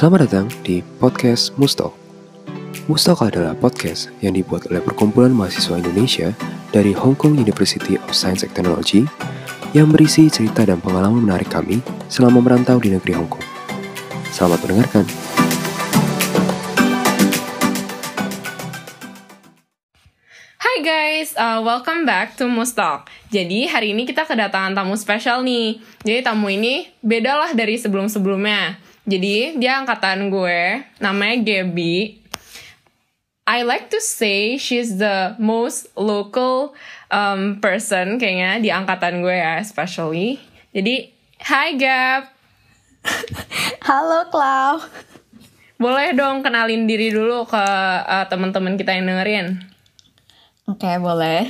Selamat datang di podcast Mustok. Mustok adalah podcast yang dibuat oleh perkumpulan mahasiswa Indonesia dari Hong Kong University of Science and Technology yang berisi cerita dan pengalaman menarik kami selama merantau di negeri Hong Kong. Selamat mendengarkan. Hai guys, uh, welcome back to Mustalk. Jadi hari ini kita kedatangan tamu spesial nih. Jadi tamu ini beda lah dari sebelum-sebelumnya. Jadi dia angkatan gue, namanya Gaby. I like to say she's the most local um, person kayaknya di angkatan gue ya, especially. Jadi, hi Gab. Halo Clau. Boleh dong kenalin diri dulu ke uh, teman-teman kita yang dengerin. Oke boleh.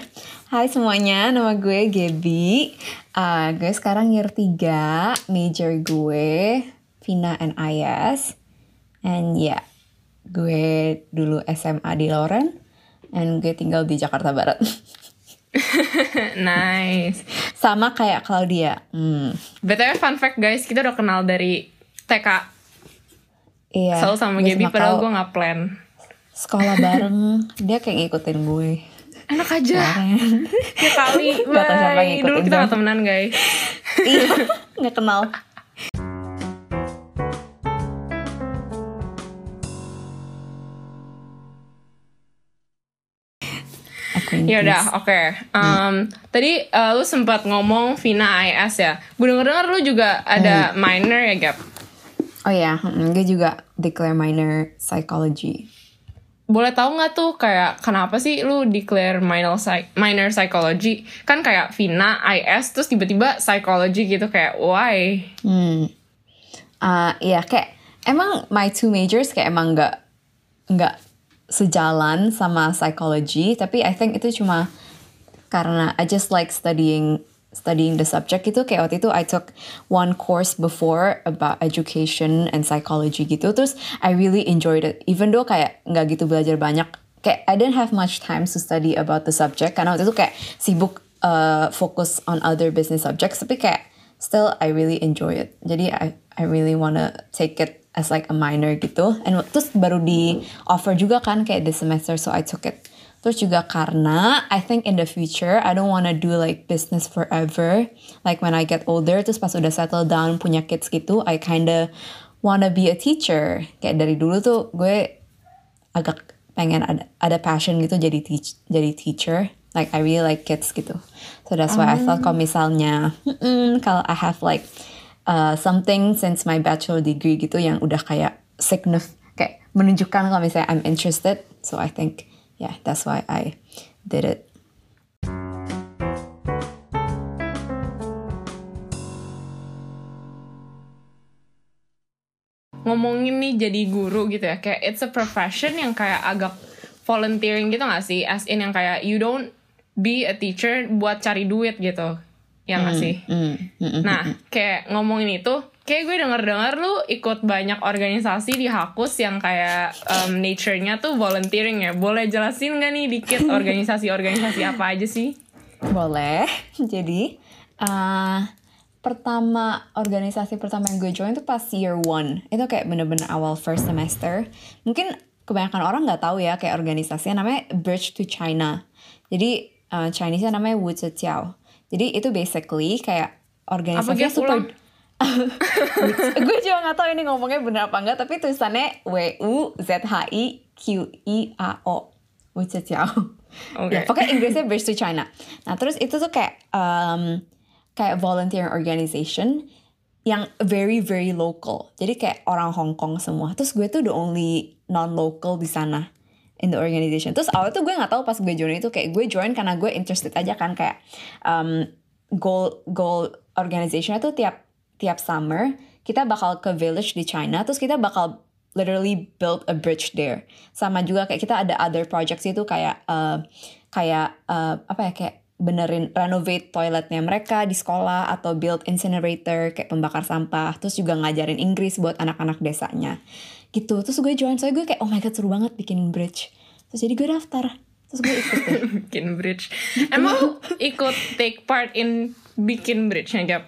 Hai semuanya, nama gue Gaby. Uh, gue sekarang year 3, major gue Vina and IS. And ya, yeah, gue dulu SMA di Loren. And gue tinggal di Jakarta Barat. nice. Sama kayak Claudia. Hmm. BTW fun fact guys, kita udah kenal dari TK. Iya. Selalu sama Gaby, padahal gue gak plan. Sekolah bareng, dia kayak ngikutin gue. Enak aja. ya kali. Gak tau siapa yang Dulu kita gak temenan guys. iya, gak kenal. Ya udah, oke. Okay. Um, hmm. Tadi uh, lu sempat ngomong Vina IS ya. Gue denger dengar lu juga ada hmm. minor ya, Gap? Oh ya, hmm, gue juga declare minor psychology. Boleh tahu nggak tuh kayak kenapa sih lu declare minor psych minor psychology? Kan kayak Vina IS terus tiba-tiba psychology gitu kayak why? Hmm. Uh, iya kayak emang my two majors kayak emang nggak nggak sejalan sama psychology tapi I think itu cuma karena I just like studying studying the subject itu. Kayak waktu itu I took one course before about education and psychology gitu. Terus I really enjoyed it. Even though kayak nggak gitu belajar banyak kayak I didn't have much time to study about the subject. Karena waktu itu kayak sibuk uh, fokus on other business subjects. Tapi kayak still I really enjoy it. Jadi I I really wanna take it as like a minor gitu. And terus baru di offer juga kan kayak this semester so I took it. Terus juga karena I think in the future I don't wanna do like business forever. Like when I get older terus pas udah settle down punya kids gitu I kinda wanna be a teacher. Kayak dari dulu tuh gue agak pengen ada ada passion gitu jadi teach jadi teacher. Like I really like kids gitu. So that's why um. I thought kalau misalnya kalau I have like uh, something since my bachelor degree gitu yang udah kayak signif kayak menunjukkan kalau misalnya I'm interested. So I think yeah that's why I did it. Ngomongin nih jadi guru gitu ya kayak it's a profession yang kayak agak volunteering gitu gak sih? As in yang kayak you don't be a teacher buat cari duit gitu ya nggak sih? Mm, mm, mm, nah, kayak ngomongin itu, kayak gue denger-dengar lu ikut banyak organisasi di Hakus yang kayak um, nature-nya tuh volunteering ya. Boleh jelasin gak nih dikit organisasi-organisasi apa aja sih? Boleh. Jadi, uh, pertama organisasi pertama yang gue join tuh pas year one. Itu kayak bener-bener awal first semester. Mungkin kebanyakan orang nggak tahu ya kayak organisasinya namanya Bridge to China. Jadi uh, Chinese-nya namanya Wu Tiao jadi itu basically kayak organisasi super gue juga gak tahu ini ngomongnya bener apa enggak tapi tulisannya W U Z H I Q I A O Wujiao okay. ya. Pokoknya Inggrisnya Bridge to China. Nah terus itu tuh kayak um, kayak volunteer organization yang very very local. Jadi kayak orang Hong Kong semua. Terus gue tuh the only non local di sana in the organization. Terus awalnya tuh gue nggak tahu pas gue join itu kayak gue join karena gue interested aja kan kayak um, goal goal organizationnya tuh tiap tiap summer kita bakal ke village di China terus kita bakal literally build a bridge there. Sama juga kayak kita ada other projects itu kayak uh, kayak uh, apa ya kayak benerin renovate toiletnya mereka di sekolah atau build incinerator kayak pembakar sampah terus juga ngajarin Inggris buat anak-anak desanya gitu terus gue join soalnya gue kayak oh my god seru banget bikin bridge terus jadi gue daftar terus gue ikut deh bikin bridge emang ikut take part in bikin bridge nya Gap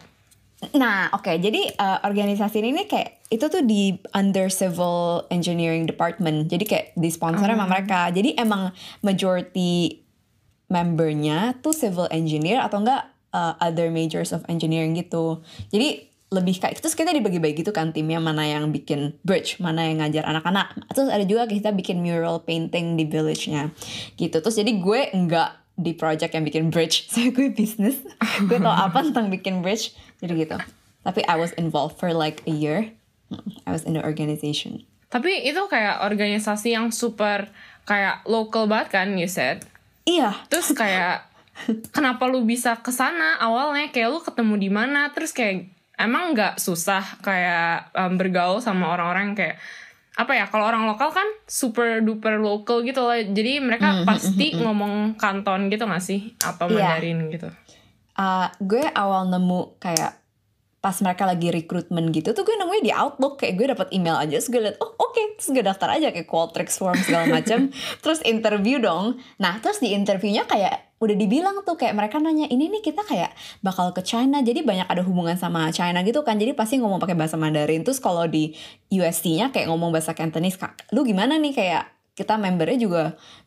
Nah, oke. Jadi uh, organisasi ini kayak itu tuh di under civil engineering department. Jadi kayak di sponsor sama mereka. Jadi emang majority membernya tuh civil engineer atau enggak uh, other majors of engineering gitu. Jadi lebih kayak terus kita dibagi-bagi gitu kan timnya mana yang bikin bridge, mana yang ngajar anak-anak. Terus ada juga kita bikin mural painting di village-nya. Gitu. Terus jadi gue enggak di project yang bikin bridge. Saya gue bisnis. gue tau apa tentang bikin bridge. Jadi gitu. Tapi I was involved for like a year. I was in the organization. Tapi itu kayak organisasi yang super kayak local banget kan, you said. Iya. Terus kayak kenapa lu bisa ke sana awalnya kayak lu ketemu di mana terus kayak emang nggak susah kayak um, bergaul sama orang-orang yang kayak apa ya kalau orang lokal kan super duper local gitu loh jadi mereka pasti ngomong kanton gitu gak sih? Atau Iya. Mandarin gitu? Uh, gue awal nemu kayak pas mereka lagi rekrutmen gitu tuh gue nemunya di Outlook kayak gue dapat email aja terus gue liat oh oke. Terus gue daftar aja kayak Qualtrics form segala macam terus interview dong. Nah terus di interviewnya kayak udah dibilang tuh kayak mereka nanya ini nih kita kayak bakal ke China. Jadi banyak ada hubungan sama China gitu kan. Jadi pasti ngomong pakai bahasa Mandarin. Terus kalau di UST-nya kayak ngomong bahasa Cantonese Kak, lu gimana nih? Kayak kita membernya juga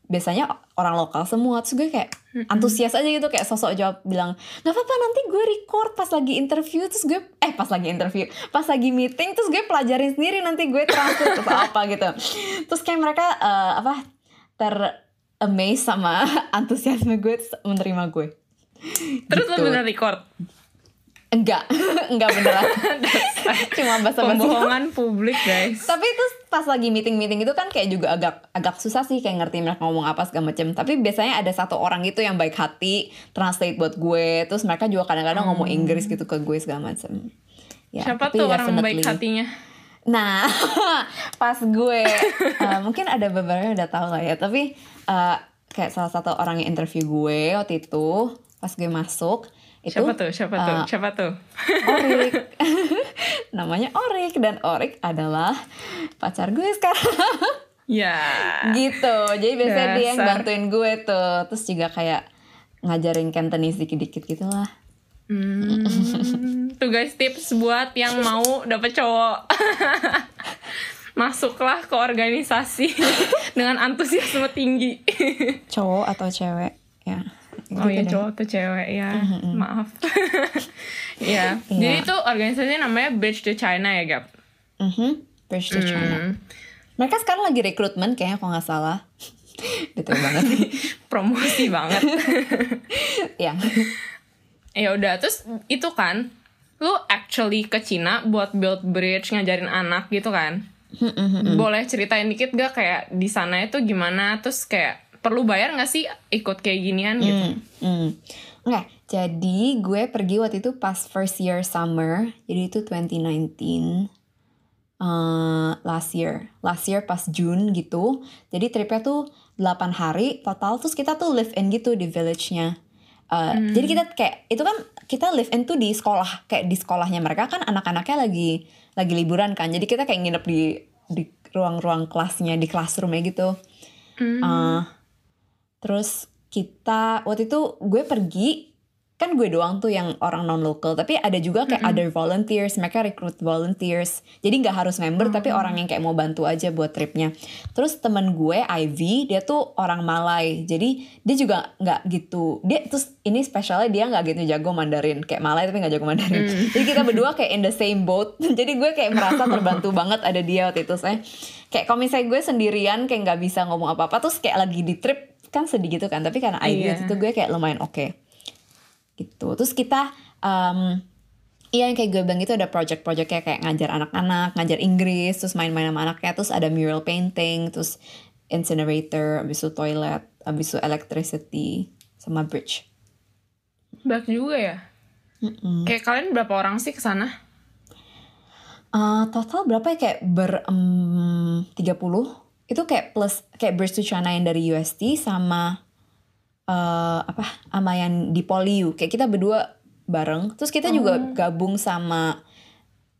biasanya orang lokal semua. Terus gue kayak antusias aja gitu kayak sosok jawab bilang nggak apa-apa nanti gue record pas lagi interview. Terus gue eh pas lagi interview pas lagi meeting terus gue pelajarin sendiri nanti gue translate atau apa gitu. Terus kayak mereka eh, apa ter amazed sama antusiasme gue terus menerima gue. Terus Gitu. lu bener record enggak. Enggak beneran. Cuma bahasa basi pembohongan publik guys. Tapi terus pas lagi meeting meeting itu kan kayak juga agak agak susah sih kayak ngerti mereka ngomong apa segala macem. Tapi biasanya ada satu orang gitu yang baik hati translate buat gue. Terus mereka juga kadang-kadang ngomong Inggris gitu ke gue segala macem. Ya, siapa tuh orang baik hatinya? Nah, pas gue uh, mungkin ada beberapa yang udah tahu lah ya, tapi uh, kayak salah satu orang yang interview gue waktu itu pas gue masuk itu siapa tuh siapa tuh uh, siapa tuh Orik. Namanya Orik dan Orik adalah pacar gue sekarang. ya gitu. Jadi biasanya dia yang Dasar. bantuin gue tuh. Terus juga kayak ngajarin Cantonese dikit-dikit gitu lah. Hmm, tuh guys tips buat yang mau dapet cowok. Masuklah ke organisasi dengan antusiasme tinggi. Cowok atau cewek? Ya. Oh gitu iya deh. cowok tuh cewek ya, maaf. ya, Iya. jadi itu organisasi namanya Bridge to China ya Gap. Mhm. Bridge to China. Hmm, Mereka sekarang lagi rekrutmen kayaknya kalau nggak salah. Betul banget. promosi banget. ya. ya udah terus itu kan lu actually ke Cina buat build bridge ngajarin anak gitu kan boleh ceritain dikit gak kayak di sana itu gimana terus kayak perlu bayar nggak sih ikut kayak ginian gitu Hmm, hmm. Oke, jadi gue pergi waktu itu pas first year summer, jadi itu 2019 eh last year, last year pas June gitu. Jadi tripnya tuh 8 hari total, terus kita tuh live in gitu di village-nya. Eh, Jadi kita kayak itu kan kita live in tuh di sekolah, kayak di sekolahnya mereka kan anak-anaknya lagi lagi liburan kan. Jadi kita kayak nginep di di ruang-ruang kelasnya, di classroomnya gitu. Eh, terus kita waktu itu gue pergi kan gue doang tuh yang orang non local tapi ada juga kayak other volunteers mereka recruit volunteers. Jadi nggak harus member tapi orang yang kayak mau bantu aja buat tripnya. Terus temen gue Ivy dia tuh orang Malay. Jadi dia juga nggak gitu dia terus ini spesialnya dia nggak gitu jago Mandarin. Kayak Malay tapi nggak jago Mandarin. Jadi kita berdua kayak in the same boat. Jadi gue kayak merasa terbantu banget ada dia waktu itu saya kayak kalau misalnya gue sendirian kayak nggak bisa ngomong apa apa terus kayak lagi di trip kan sedih gitu kan tapi karena Ivy Iya. waktu itu gue kayak lumayan oke. Gitu. Terus kita um, Iya yang kayak gue bilang itu ada project-projectnya kayak ngajar anak-anak, ngajar Inggris, terus main-main sama anaknya, terus ada mural painting, terus incinerator, abis itu toilet, abis itu electricity, sama bridge. banyak juga ya? Kayak kalian berapa orang sih ke sana? Uh, total berapa ya? Kayak ber em, 30 itu kayak plus kayak Bridge to China yang dari UST sama eh apa sama yang di Poliu kayak kita berdua bareng. Terus kita juga gabung sama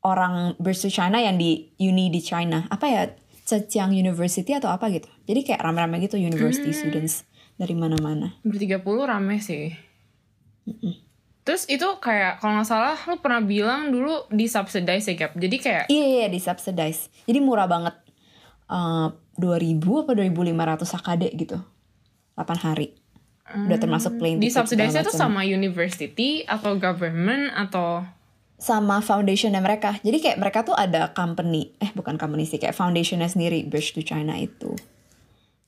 orang Bridge to China yang di uni di China. Apa ya? Zhejiang University atau apa gitu. Jadi kayak rame-rame gitu university students dari mana-mana. Bertiga puluh rame sih. Terus itu kayak kalau nggak salah lu pernah bilang dulu di subsidize ya Gap. Jadi kayak Iya, iya, di subsidize. Jadi murah banget. Eh, 2000 apa 2500 HKD gitu. 8 hari. Udah termasuk plane di subsidize itu sama university atau government atau sama foundationnya mereka. Jadi kayak mereka tuh ada company, eh bukan company sih, kayak foundationnya sendiri, Bridge to China itu.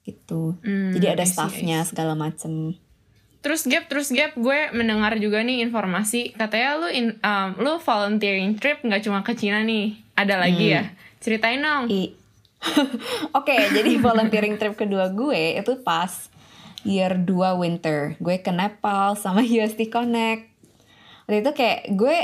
Gitu. Hmm, Jadi ada staffnya segala macem. Terus Gap, terus Gap, gue mendengar juga nih informasi katanya lu in, um, lu volunteering trip nggak cuma ke Cina nih, ada lagi ya. Ceritain dong. I- Oke, jadi volunteering trip kedua gue itu pas year 2 winter. Gue ke Nepal sama UST Connect. Waktu itu kayak gue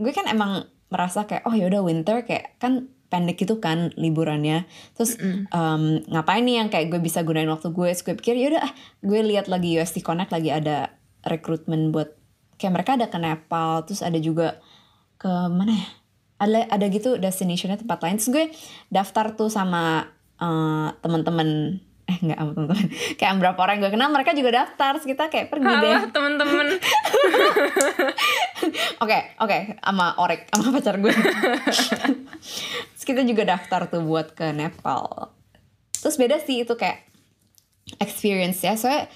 gue kan emang merasa kayak oh yaudah winter kayak kan pendek gitu kan liburannya. Terus em, ngapain nih yang kayak gue bisa gunain waktu gue? Terus gue pikir yaudah ah, gue lihat lagi UST Connect lagi ada rekrutmen buat kayak mereka ada ke Nepal, terus ada juga ke mana ya? Ada ada gitu destinationnya tempat lain. Terus gue daftar tuh sama eh, teman-teman eh enggak sama teman-teman kayak berapa orang gue kenal mereka juga daftar terus kita kayak pergi deh Halo temen-temen. Oke, oke, sama Orek, sama pacar gue. Terus kita juga daftar tuh buat ke Nepal. Terus beda sih itu kayak experience ya. Soalnya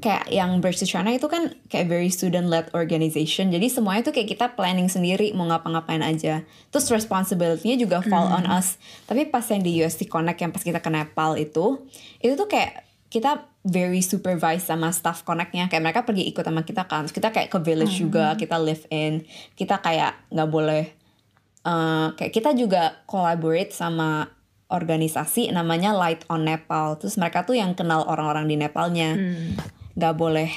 kayak yang China itu kan kayak very student-led organization. Jadi semuanya tuh kayak kita planning sendiri mau ngapa-ngapain aja. Terus responsibility-nya juga fall on us. Tapi pas yang di UST Connect yang pas kita ke Nepal itu, itu tuh kayak kita very supervised sama staff connect-nya. Kayak mereka pergi ikut sama kita kan. Terus kita kayak ke village juga kita live in. Kita kayak nggak boleh eh, kayak kita juga collaborate sama organisasi namanya Light on Nepal. Terus mereka tuh yang kenal orang-orang di Nepalnya nggak boleh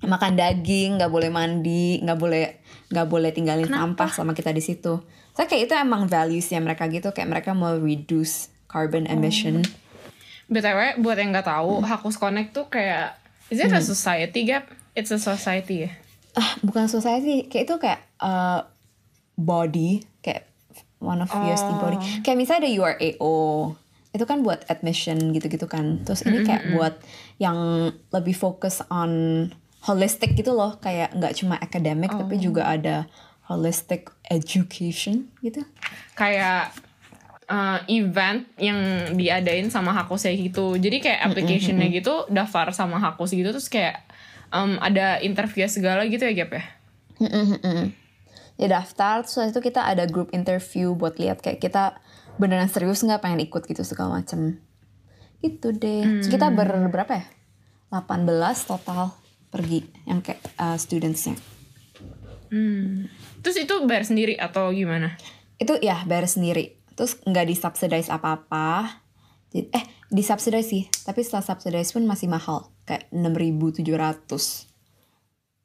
makan daging nggak boleh mandi nggak boleh nggak boleh tinggalin sampah sama kita di situ. Saya kayak itu emang valuesnya mereka gitu kayak mereka mau reduce carbon emission. BTW buat yang nggak tahu, Hakus Connect tuh kayak is it a society Gap? It's a society. Ya. ah bukan society kayak itu kayak uh, body kayak one of USD body. Kayak misalnya ada URAO itu kan buat admission gitu-gitu kan. Terus ini kayak buat yang lebih fokus on holistic gitu loh. Kayak nggak cuma academic tapi juga ada holistic education gitu. Kayak uh, event yang diadain sama Hakos kayak gitu. Jadi kayak application-nya gitu daftar sama Hakos gitu. Terus kayak um, ada interview segala gitu ya Gap ya. ya daftar. Terus habis itu kita ada group interview buat lihat. Kayak kita beneran serius nggak pengen ikut gitu segala macem. Gitu deh. Terus kita ber berapa ya? 18 total pergi yang kayak uh, studentsnya. Terus itu bayar sendiri atau gimana? itu ya bayar sendiri. Terus nggak disubsidize apa-apa. Eh disubsidize sih. Tapi setelah subsidize pun masih mahal. Kayak 6.700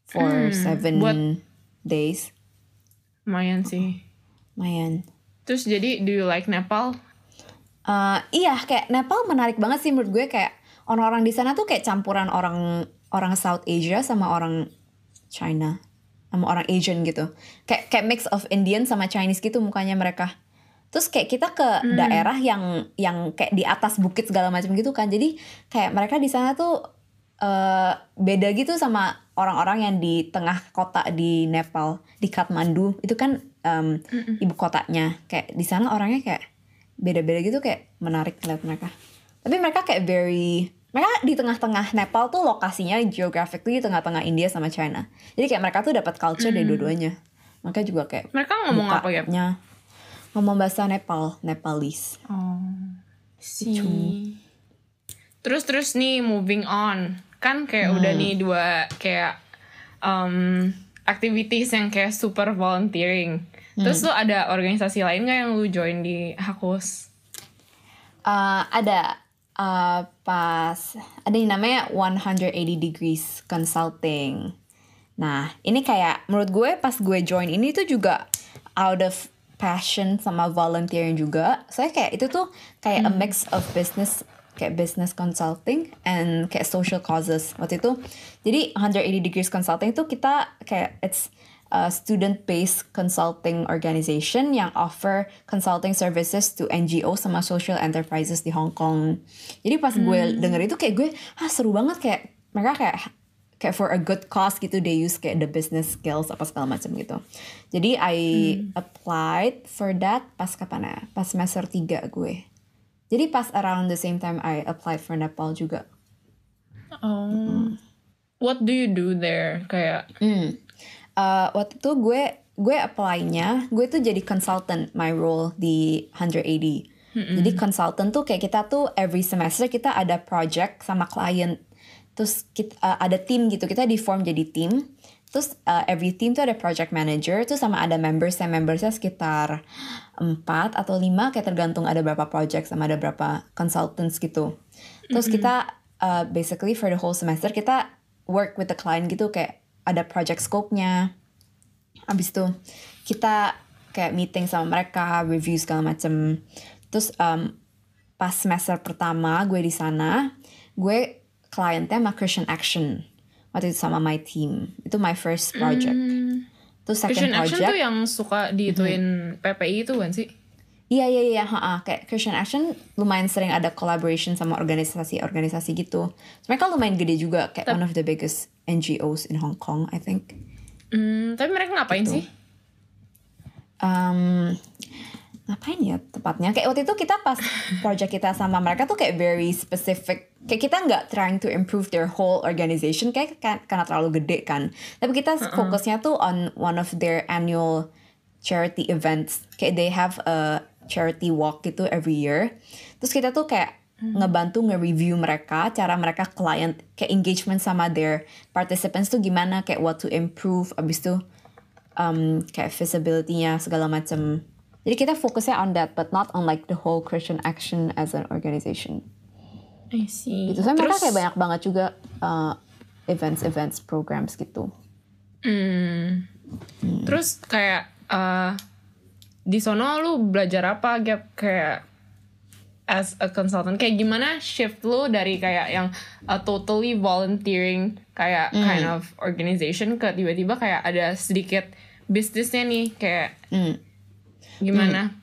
for seven buat- days. Lumayan sih. lumayan Terus jadi do you like Nepal? Eh, iya kayak Nepal menarik banget sih menurut gue kayak orang-orang di sana tuh kayak campuran orang orang South Asia sama orang China sama orang Asian gitu. Kayak kayak mix of Indian sama Chinese gitu mukanya mereka. Terus kayak kita ke daerah yang yang kayak di atas bukit segala macam gitu kan. Jadi kayak mereka di sana tuh eh beda gitu sama orang-orang yang di tengah kota di Nepal di Kathmandu itu kan em, ibu kotanya kayak di sana orangnya kayak beda-beda gitu kayak menarik lihat mereka tapi mereka kayak very mereka di tengah-tengah Nepal tuh lokasinya geographically di tengah-tengah India sama China jadi kayak mereka tuh dapat culture dari dua-duanya makanya juga kayak Mereka ngomong apa ya? ngomong bahasa Nepal Nepalese Oh. Si. Terus terus nih moving on. Kan kayak udah nih dua kayak um, activities yang kayak super volunteering. Terus tuh ada organisasi lain gak yang lu join di Hakus? Uh, ada uh, pas ada yang namanya 180 degrees consulting. Nah, ini kayak menurut gue pas gue join ini tuh juga out of passion sama volunteering juga. Saya kayak itu tuh kayak a mix of business kayak business consulting and kayak social causes waktu itu. Jadi 180 degrees consulting itu kita kayak it's a student-based consulting organization yang offer consulting services to NGO sama social enterprises di Hong Kong. Jadi pas gue denger itu kayak gue, ah seru banget kayak mereka kayak kayak for a good cause gitu they use kayak the business skills apa segala macam gitu. Jadi I applied for that pas kapan ya? Pas semester 3 gue. Jadi pas around the same time I applied for Nepal juga. Oh. What do you do there? Kayak Hmm. Uh, waktu itu gue gue apply-nya, gue tuh jadi consultant my role di 180. Jadi consultant tuh kayak kita tuh every semester kita ada project sama klien. Terus kita, uh, ada tim gitu, kita di form jadi tim. Terus uh, every team tuh ada project manager, terus sama ada members, yang membersnya sekitar 4 atau 5, kayak tergantung ada berapa project sama ada berapa consultants gitu. Terus kita uh, basically for the whole semester kita work with the client gitu kayak ada project scope-nya. Abis itu kita kayak meeting sama mereka, review segala macem. Terus um, pas semester pertama gue di sana, gue kliennya sama Christian Action. Waktu itu sama my team. Itu my first project. Terus second Christian Action project. tuh yang suka diituin PPI itu kan sih? Iya iya iya, ha kayak Christian Action lumayan sering ada collaboration sama organisasi-organisasi gitu. So, mereka lumayan gede juga, kayak one of the biggest NGOs in Hong Kong, I think. Hmm, tapi mereka ngapain Gitu. sih? um, ngapain ya tepatnya? Kayak waktu itu kita pas project kita sama mereka tuh kayak very specific. Kayak kita nggak trying to improve their whole organization kayak kan- karena terlalu gede kan. Tapi kita fokusnya tuh on one of their annual charity events. Kayak they have a charity walk gitu every year. Terus kita tuh kayak ngebantu nge-review mereka cara mereka client kayak engagement sama their participants tuh gimana kayak what to improve abis itu um, kayak visibility-nya segala macam. Jadi kita fokusnya on that, but not on like the whole Christian action as an organization. I see. Gitu. So mereka Terus, kayak banyak banget juga uh, events-events, programs gitu. hmm, terus kayak eh, di sono lu belajar apa Gap? kayak as a consultant kayak gimana shift lu dari kayak yang uh, totally volunteering kayak Hmm. kind of organization ke tiba-tiba kayak ada sedikit bisnisnya nih kayak Hmm. Gimana?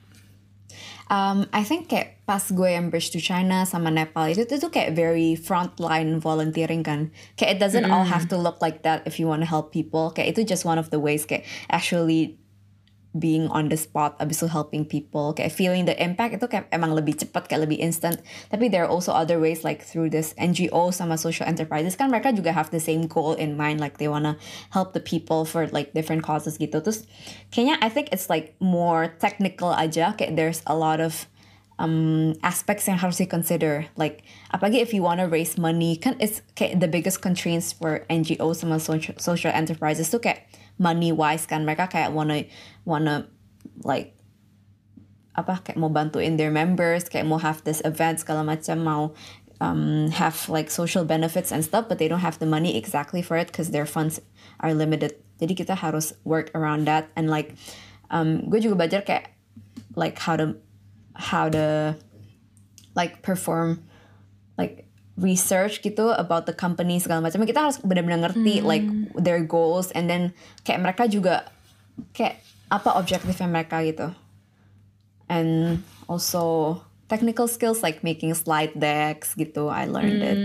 Um, I think kayak pas gue yang bridge to China sama Nepal itu itu tuh kayak very frontline volunteering kan. Kayak it doesn't all have to look like that if you want to help people. Kayak itu just one of the ways kayak actually being on the spot abis itu helping people. Kayak feeling the impact itu kayak emang lebih cepat kayak lebih instant. Tapi there are also other ways like through this NGO sama social enterprises. Kan mereka juga have the same goal in mind like they wanna help the people for like different causes gitu. Terus kayaknya I think it's like more technical aja. Kayak there's a lot of um, aspects yang harus di consider like apalagi if you wanna raise money kan it's kayak the biggest constraints for NGO sama social, social enterprises tuh kayak money wise kan. Mereka kayak wanna wanna like apa kayak mau bantuin their members kayak mau have this event segala macam mau um, have like social benefits and stuff but they don't have the money exactly for it because their funds are limited. Jadi kita harus work around that. And like um, gue juga belajar kayak like how to how to like perform like research gitu about the company segala macam. Kita harus benar-benar ngerti like their goals. And then kayak mereka juga kayak apa objektifnya mereka gitu and also technical skills like making slide decks gitu I learned it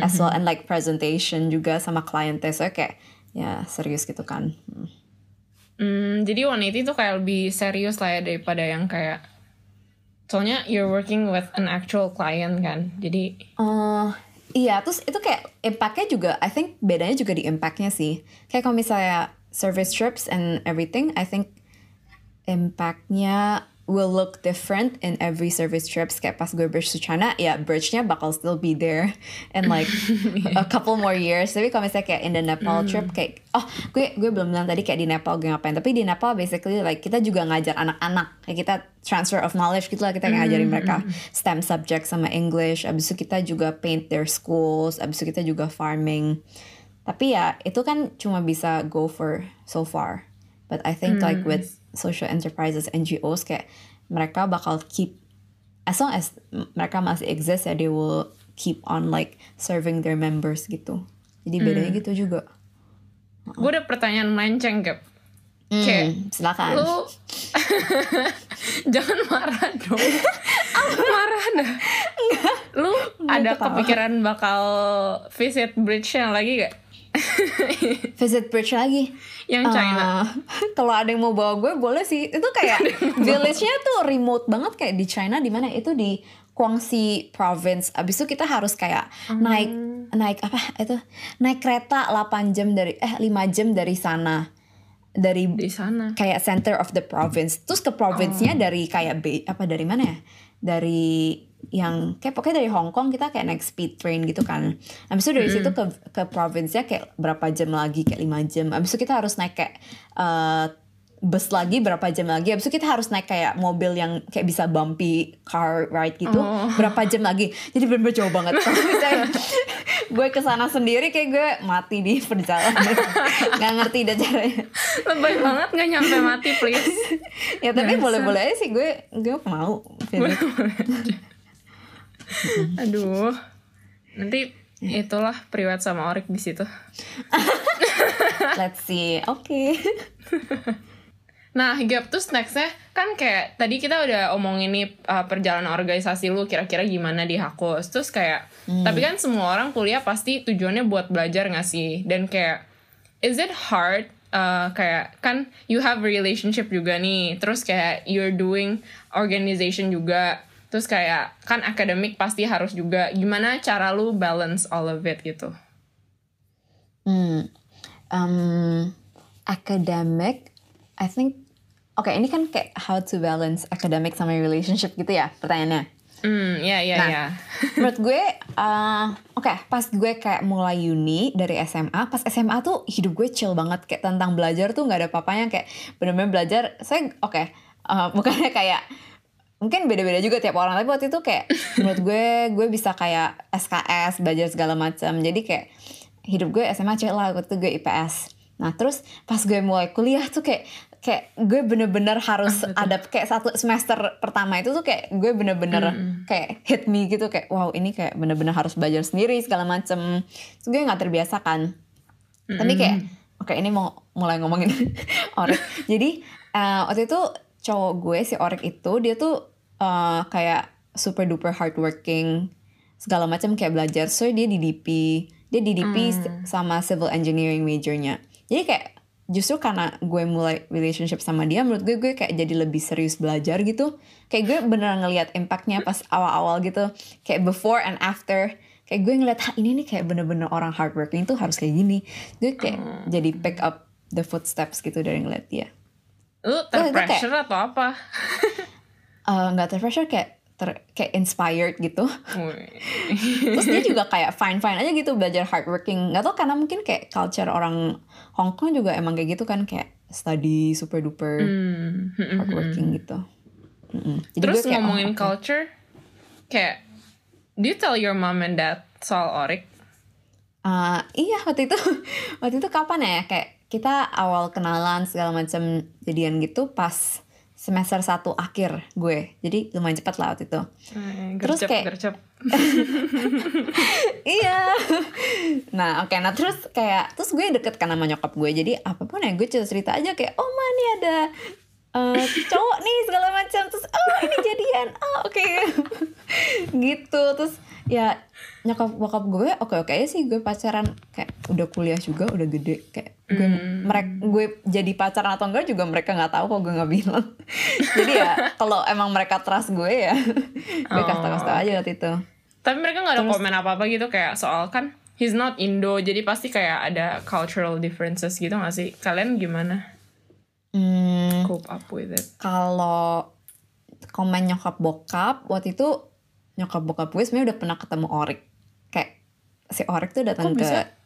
as well and like presentation juga sama kliennya so kayak ya serius gitu kan Hmm. Hmm, jadi 180 tuh kayak lebih serius lah ya daripada yang kayak soalnya you're working with an actual client kan jadi Eh, iya, terus itu kayak impactnya juga, I think bedanya juga di impactnya sih. Kayak kalau misalnya service trips and everything, I think impactnya will look different in every service trips. Kayak pas gue bridge to China, ya bridge-nya bakal still be there in like a couple more years. Tapi kalau misalnya kayak in the Nepal trip, kayak oh gue gue belum bilang tadi kayak di Nepal gue ngapain. Tapi di Nepal basically like kita juga ngajar anak-anak. Kayak kita transfer of knowledge gitu lah kita ngajarin mereka STEM subject sama English. Abis itu kita juga paint their schools. Abis itu kita juga farming. Tapi ya itu kan cuma bisa go for so far. But I think like with social enterprises, NGOs kayak mereka bakal keep as long as mereka masih exist ya they will keep on like serving their members gitu. Jadi bedanya gitu juga. gue ada pertanyaan melenceng Gap Hmm, Kayak, silakan. lu jangan marah dong marah dah lu ada ketawa. kepikiran bakal visit bridge yang lagi gak visit bridge lagi? Yang China. Eh, kalau ada yang mau bawa gue boleh sih. Itu kayak village-nya tuh remote banget. Kayak di China di mana? Itu di Guangxi province. Abis itu kita harus kayak naik naik apa itu? Naik kereta 8 jam dari eh 5 jam dari sana. Dari di sana. kayak center of the province. Terus ke province-nya dari kayak apa dari mana ya? Dari yang kayak pokoknya dari Hong Kong kita kayak naik speed train gitu kan. Habis itu dari situ ke ke province-nya kayak berapa jam lagi kayak lima jam. Habis itu kita harus naik kayak eh, bus lagi berapa jam lagi. Habis itu kita harus naik kayak mobil yang kayak bisa bumpy car ride gitu berapa jam lagi. Jadi bener-bener jauh banget. Kalau misalnya gue ke sana sendiri kayak gue mati di perjalanan. Nggak ngerti dah caranya. Lebay banget nggak nyampe mati please. ya tapi boleh-boleh aja sih. Gue gue mau visit. Aduh. Nanti itulah priwet sama Orik di situ. let's see oke Nah, Gap terus nextnya kan kayak tadi kita udah omongin nih uh, perjalanan organisasi lu kira-kira gimana di Hakos. Terus kayak tapi kan semua orang kuliah pasti tujuannya buat belajar gak sih? Dan kayak is it hard uh, kayak kan you have a relationship juga nih. Terus kayak you're doing organization juga. Terus kayak kan akademik pasti harus juga. Gimana cara lu balance all of it gitu? hmm. um, academic I think oke ini kan kayak how to balance academic sama relationship gitu ya pertanyaannya Hmm, ya ya Nah. ya. menurut gue uh, oke pas gue kayak mulai uni dari SMA pas SMA tuh hidup gue chill banget kayak tentang belajar tuh nggak ada papanya kayak bener-bener belajar saya oke uh, bukannya kayak mungkin beda-beda juga tiap orang tapi waktu itu kayak menurut gue gue bisa kayak SKS belajar segala macam jadi kayak hidup gue SMA chill lah waktu itu gue IPS nah terus pas gue mulai kuliah tuh kayak kayak gue bener-bener harus ada kayak satu semester pertama itu tuh kayak gue bener-bener kayak hit me gitu kayak wow ini kayak bener-bener harus belajar sendiri segala macem. Terus gue nggak terbiasa kan. Tapi kayak oke ini mau mulai ngomongin Orek jadi eh, waktu itu cowok gue si Orek itu dia tuh eh, kayak super duper hardworking segala macam kayak belajar. So dia di DP dia di DP sama civil engineering majornya. Jadi kayak justru karena gue mulai relationship sama dia menurut gue gue kayak jadi lebih serius belajar gitu. Kayak gue beneran ngelihat impactnya pas awal-awal gitu. Kayak before and after. Kayak gue ngeliat "Hah, ini nih kayak bener-bener orang hardworking tuh harus kayak gini. Gue kayak jadi pick up the footsteps gitu dari ngeliat dia Lu kayak- terpressure atau apa? Eh, nggak terpressure kayak ter, kayak inspired gitu terus dia juga kayak fine fine aja gitu belajar hardworking nggak tau karena mungkin kayak culture orang Hong Kong juga emang kayak gitu kan kayak study super duper Hmm. hardworking gitu Mm-mm. Jadi Terus kayak, ngomongin oh, culture, kayak do you tell your mom and dad soal Orik? Ah, iya waktu itu waktu itu kapan ya kayak kita awal kenalan segala macam jadian gitu pas semester satu akhir gue. Jadi lumayan cepat lah waktu itu. Eh, Terus gercep, kayak- gercep. iya. Nah oke. Nah terus kayak terus gue deket kan sama nyokap gue. Jadi apa pun ya gue cerita cerita aja kayak oh ma nih ada eh, cowok nih segala macam. Terus oh ini jadian. Oh oke. Gitu. Terus ya nyokap bokap gue oke oke aja sih. Gue pacaran kayak udah kuliah juga udah gede kayak gue mereka gue jadi pacaran atau enggak juga mereka nggak tahu kok gue nggak bilang. Jadi ya kalau emang mereka trust gue ya gue tau kasih tau aja waktu itu. Tapi mereka nggak ada komen apa-apa gitu kayak soal kan he's not Indo, jadi pasti kayak ada cultural differences gitu gak sih? Kalian gimana? Hmm, cope up with it? kalau komen nyokap bokap waktu itu nyokap bokap gue sebenarnya udah pernah ketemu Orik kayak si Orik tuh datang ke bisa?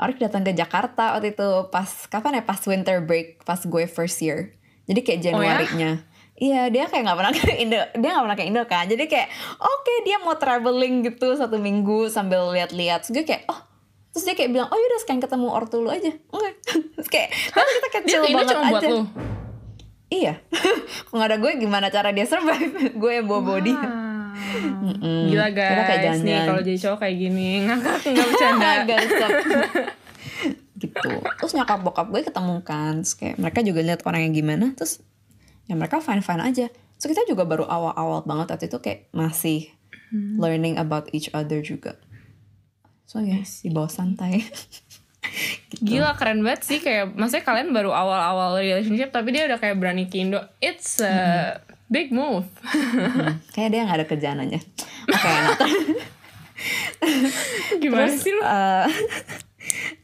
Orik datang ke Jakarta waktu itu pas kapan ya pas winter break pas gue first year jadi kayak Oh ya? Januari-nya Iya dia kayak nggak pernah ke Indo dia nggak pernah ke Indo kan jadi kayak oke dia mau traveling gitu satu minggu sambil lihat-lihat Terus gue kayak oh terus dia kayak bilang oh yaudah sekarang ketemu ortu lu aja oke kayak kan kita Dia kecil ke Indo banget cuma buat aja lu? Iya. Kalau nggak ada gue gimana cara dia survive? gue yang bawa body. Gila Kita kayak guys, nih jalan-jalan. kalau jadi cowok kayak gini ngakak nggak bercanda. Gacor. gitu. Terus nyokap bokap gue ketemu kan. Terus kayak mereka juga lihat orangnya gimana. Terus ya mereka fine-fine aja. Terus kita juga baru awal-awal banget waktu itu kayak masih learning about each other juga. So ya, di bawah santai. Gila keren banget sih kayak maksudnya kalian baru awal-awal relationship tapi dia udah kayak berani ke Indo. It's a big move. Kayak dia nggak ada kerjaan aja. Oke, nah, Gimana terus sih lu? eh,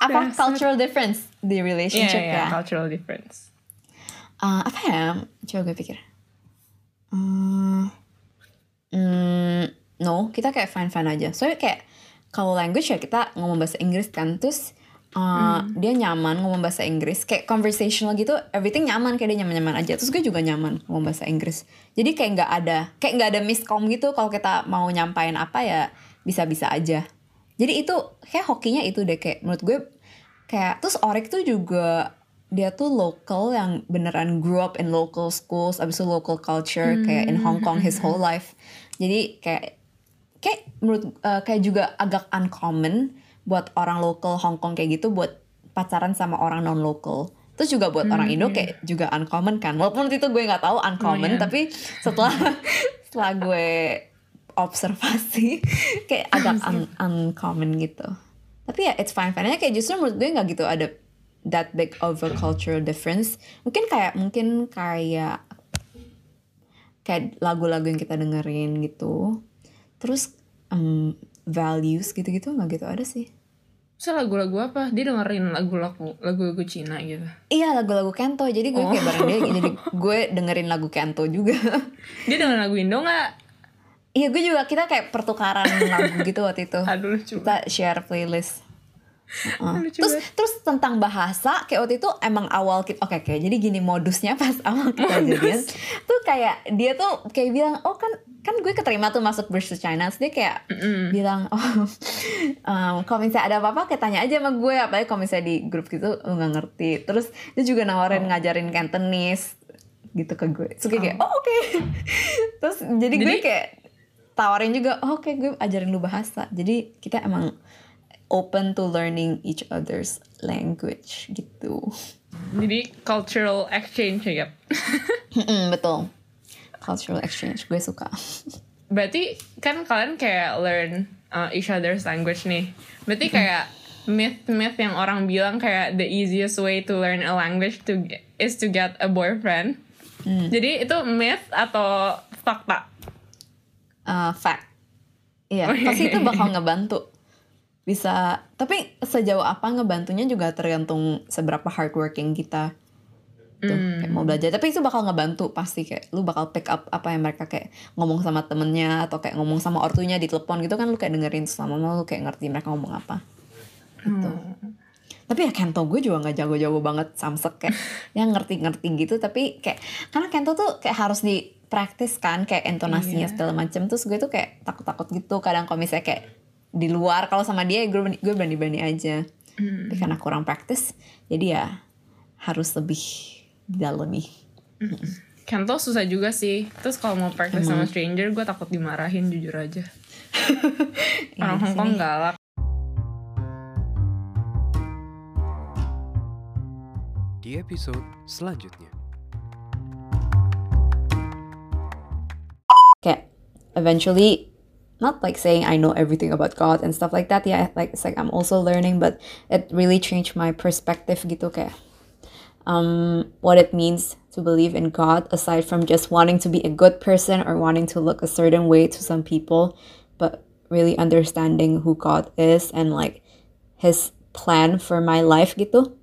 apa Dasar. cultural difference di relationship iya, ya? cultural difference. Eh, apa ya? Coba gue pikir. Hmm, hmm, no, kita kayak fine fine aja. Soalnya kayak kalau language ya kita ngomong bahasa Inggris kan, terus uh, dia nyaman ngomong bahasa Inggris, kayak conversational gitu, everything nyaman kayak dia nyaman nyaman aja. Terus gue juga nyaman ngomong bahasa Inggris. Jadi kayak nggak ada, kayak nggak ada miskom gitu kalau kita mau nyampain apa ya bisa bisa aja. Jadi itu kayak hokinya itu deh kayak menurut gue kayak terus Orik tuh juga dia tuh local yang beneran grew up in local schools abis itu local culture kayak in Hong Kong his whole life jadi kayak kayak menurut uh, kayak juga agak uncommon buat orang local Hong Kong kayak gitu buat pacaran sama orang non local. Terus juga buat orang Indo kayak juga uncommon kan. Walaupun itu gue nggak tahu uncommon iya. tapi setelah setelah gue observasi kayak agak un- uncommon gitu. Tapi ya it's fine. Fine aja kayak justru menurut gue nggak gitu ada that big of a cultural difference. Mungkin kayak mungkin kayak kayak lagu-lagu yang kita dengerin gitu. Terus em, values gitu-gitu nggak gitu ada sih Terus lagu-lagu apa? Dia dengerin lagu-lagu lagu-lagu Cina gitu. iya lagu-lagu Kento jadi gue kayak bareng dia jadi gue dengerin lagu Kento juga Dia dengerin lagu Indo nggak? iya gue juga kita kayak pertukaran lagu gitu waktu itu Aduh lucu. kita share playlist Lucu terus terus tentang bahasa kayak waktu itu emang awal kita oke oke jadi gini modusnya pas awal kita jadian tuh kayak dia tuh kayak bilang oh kan kan gue keterima tuh masuk to China. Terus dia kayak bilang oh um, kalau misalnya ada apa-apa kayak tanya aja sama gue. Apalagi kalau misalnya di grup gitu lu nggak ngerti. Terus dia juga nawarin ngajarin Cantonese gitu ke gue. Terus gue kayak oh. Oke. Terus jadi, gue Jadi- kayak tawarin juga oh, oke gue ajarin lu bahasa. Jadi kita emang open to learning each other's language gitu Jadi cultural exchange ya. Mm-mm, betul cultural exchange gue suka Berarti kan kalian kayak learn uh, each other's language nih. Berarti kayak myth-myth yang orang bilang kayak the easiest way to learn a language to is to get a boyfriend. Jadi itu myth atau fakta? Uh, fact iya Oke. pasti itu bakal ngebantu bisa tapi sejauh apa ngebantunya juga tergantung seberapa hardworking kita. Tuh kayak mau belajar. Tapi itu bakal ngebantu pasti kayak lu bakal pick up apa yang mereka kayak ngomong sama temennya atau kayak ngomong sama ortunya di telepon gitu kan lu kayak dengerin selama lu kayak ngerti mereka ngomong apa. Gitu. Tapi ya Kento gue juga nggak jago-jago banget samsek kayak yang ngerti-ngerti gitu. Tapi kayak karena Kento tuh kayak harus di kan kayak intonasinya segala macem. Terus gue tuh kayak takut-takut gitu. Kadang kalau misalnya kayak di luar kalau sama dia gue berani- gue berani-berani aja tapi karena kurang practice jadi ya harus lebih didalami Kento susah juga sih. Terus kalau mau practice sama stranger, gue takut dimarahin jujur aja. Orang Iya Hong Kong sih. galak. Di episode selanjutnya. kayak eventually not like saying I know everything about God and stuff like that. Yeah, like it's like I'm also learning, but it really changed my perspective gitu kayak um what it means to believe in God aside from just wanting to be a good person or wanting to look a certain way to some people, but really understanding who God is and like his plan for my life gitu.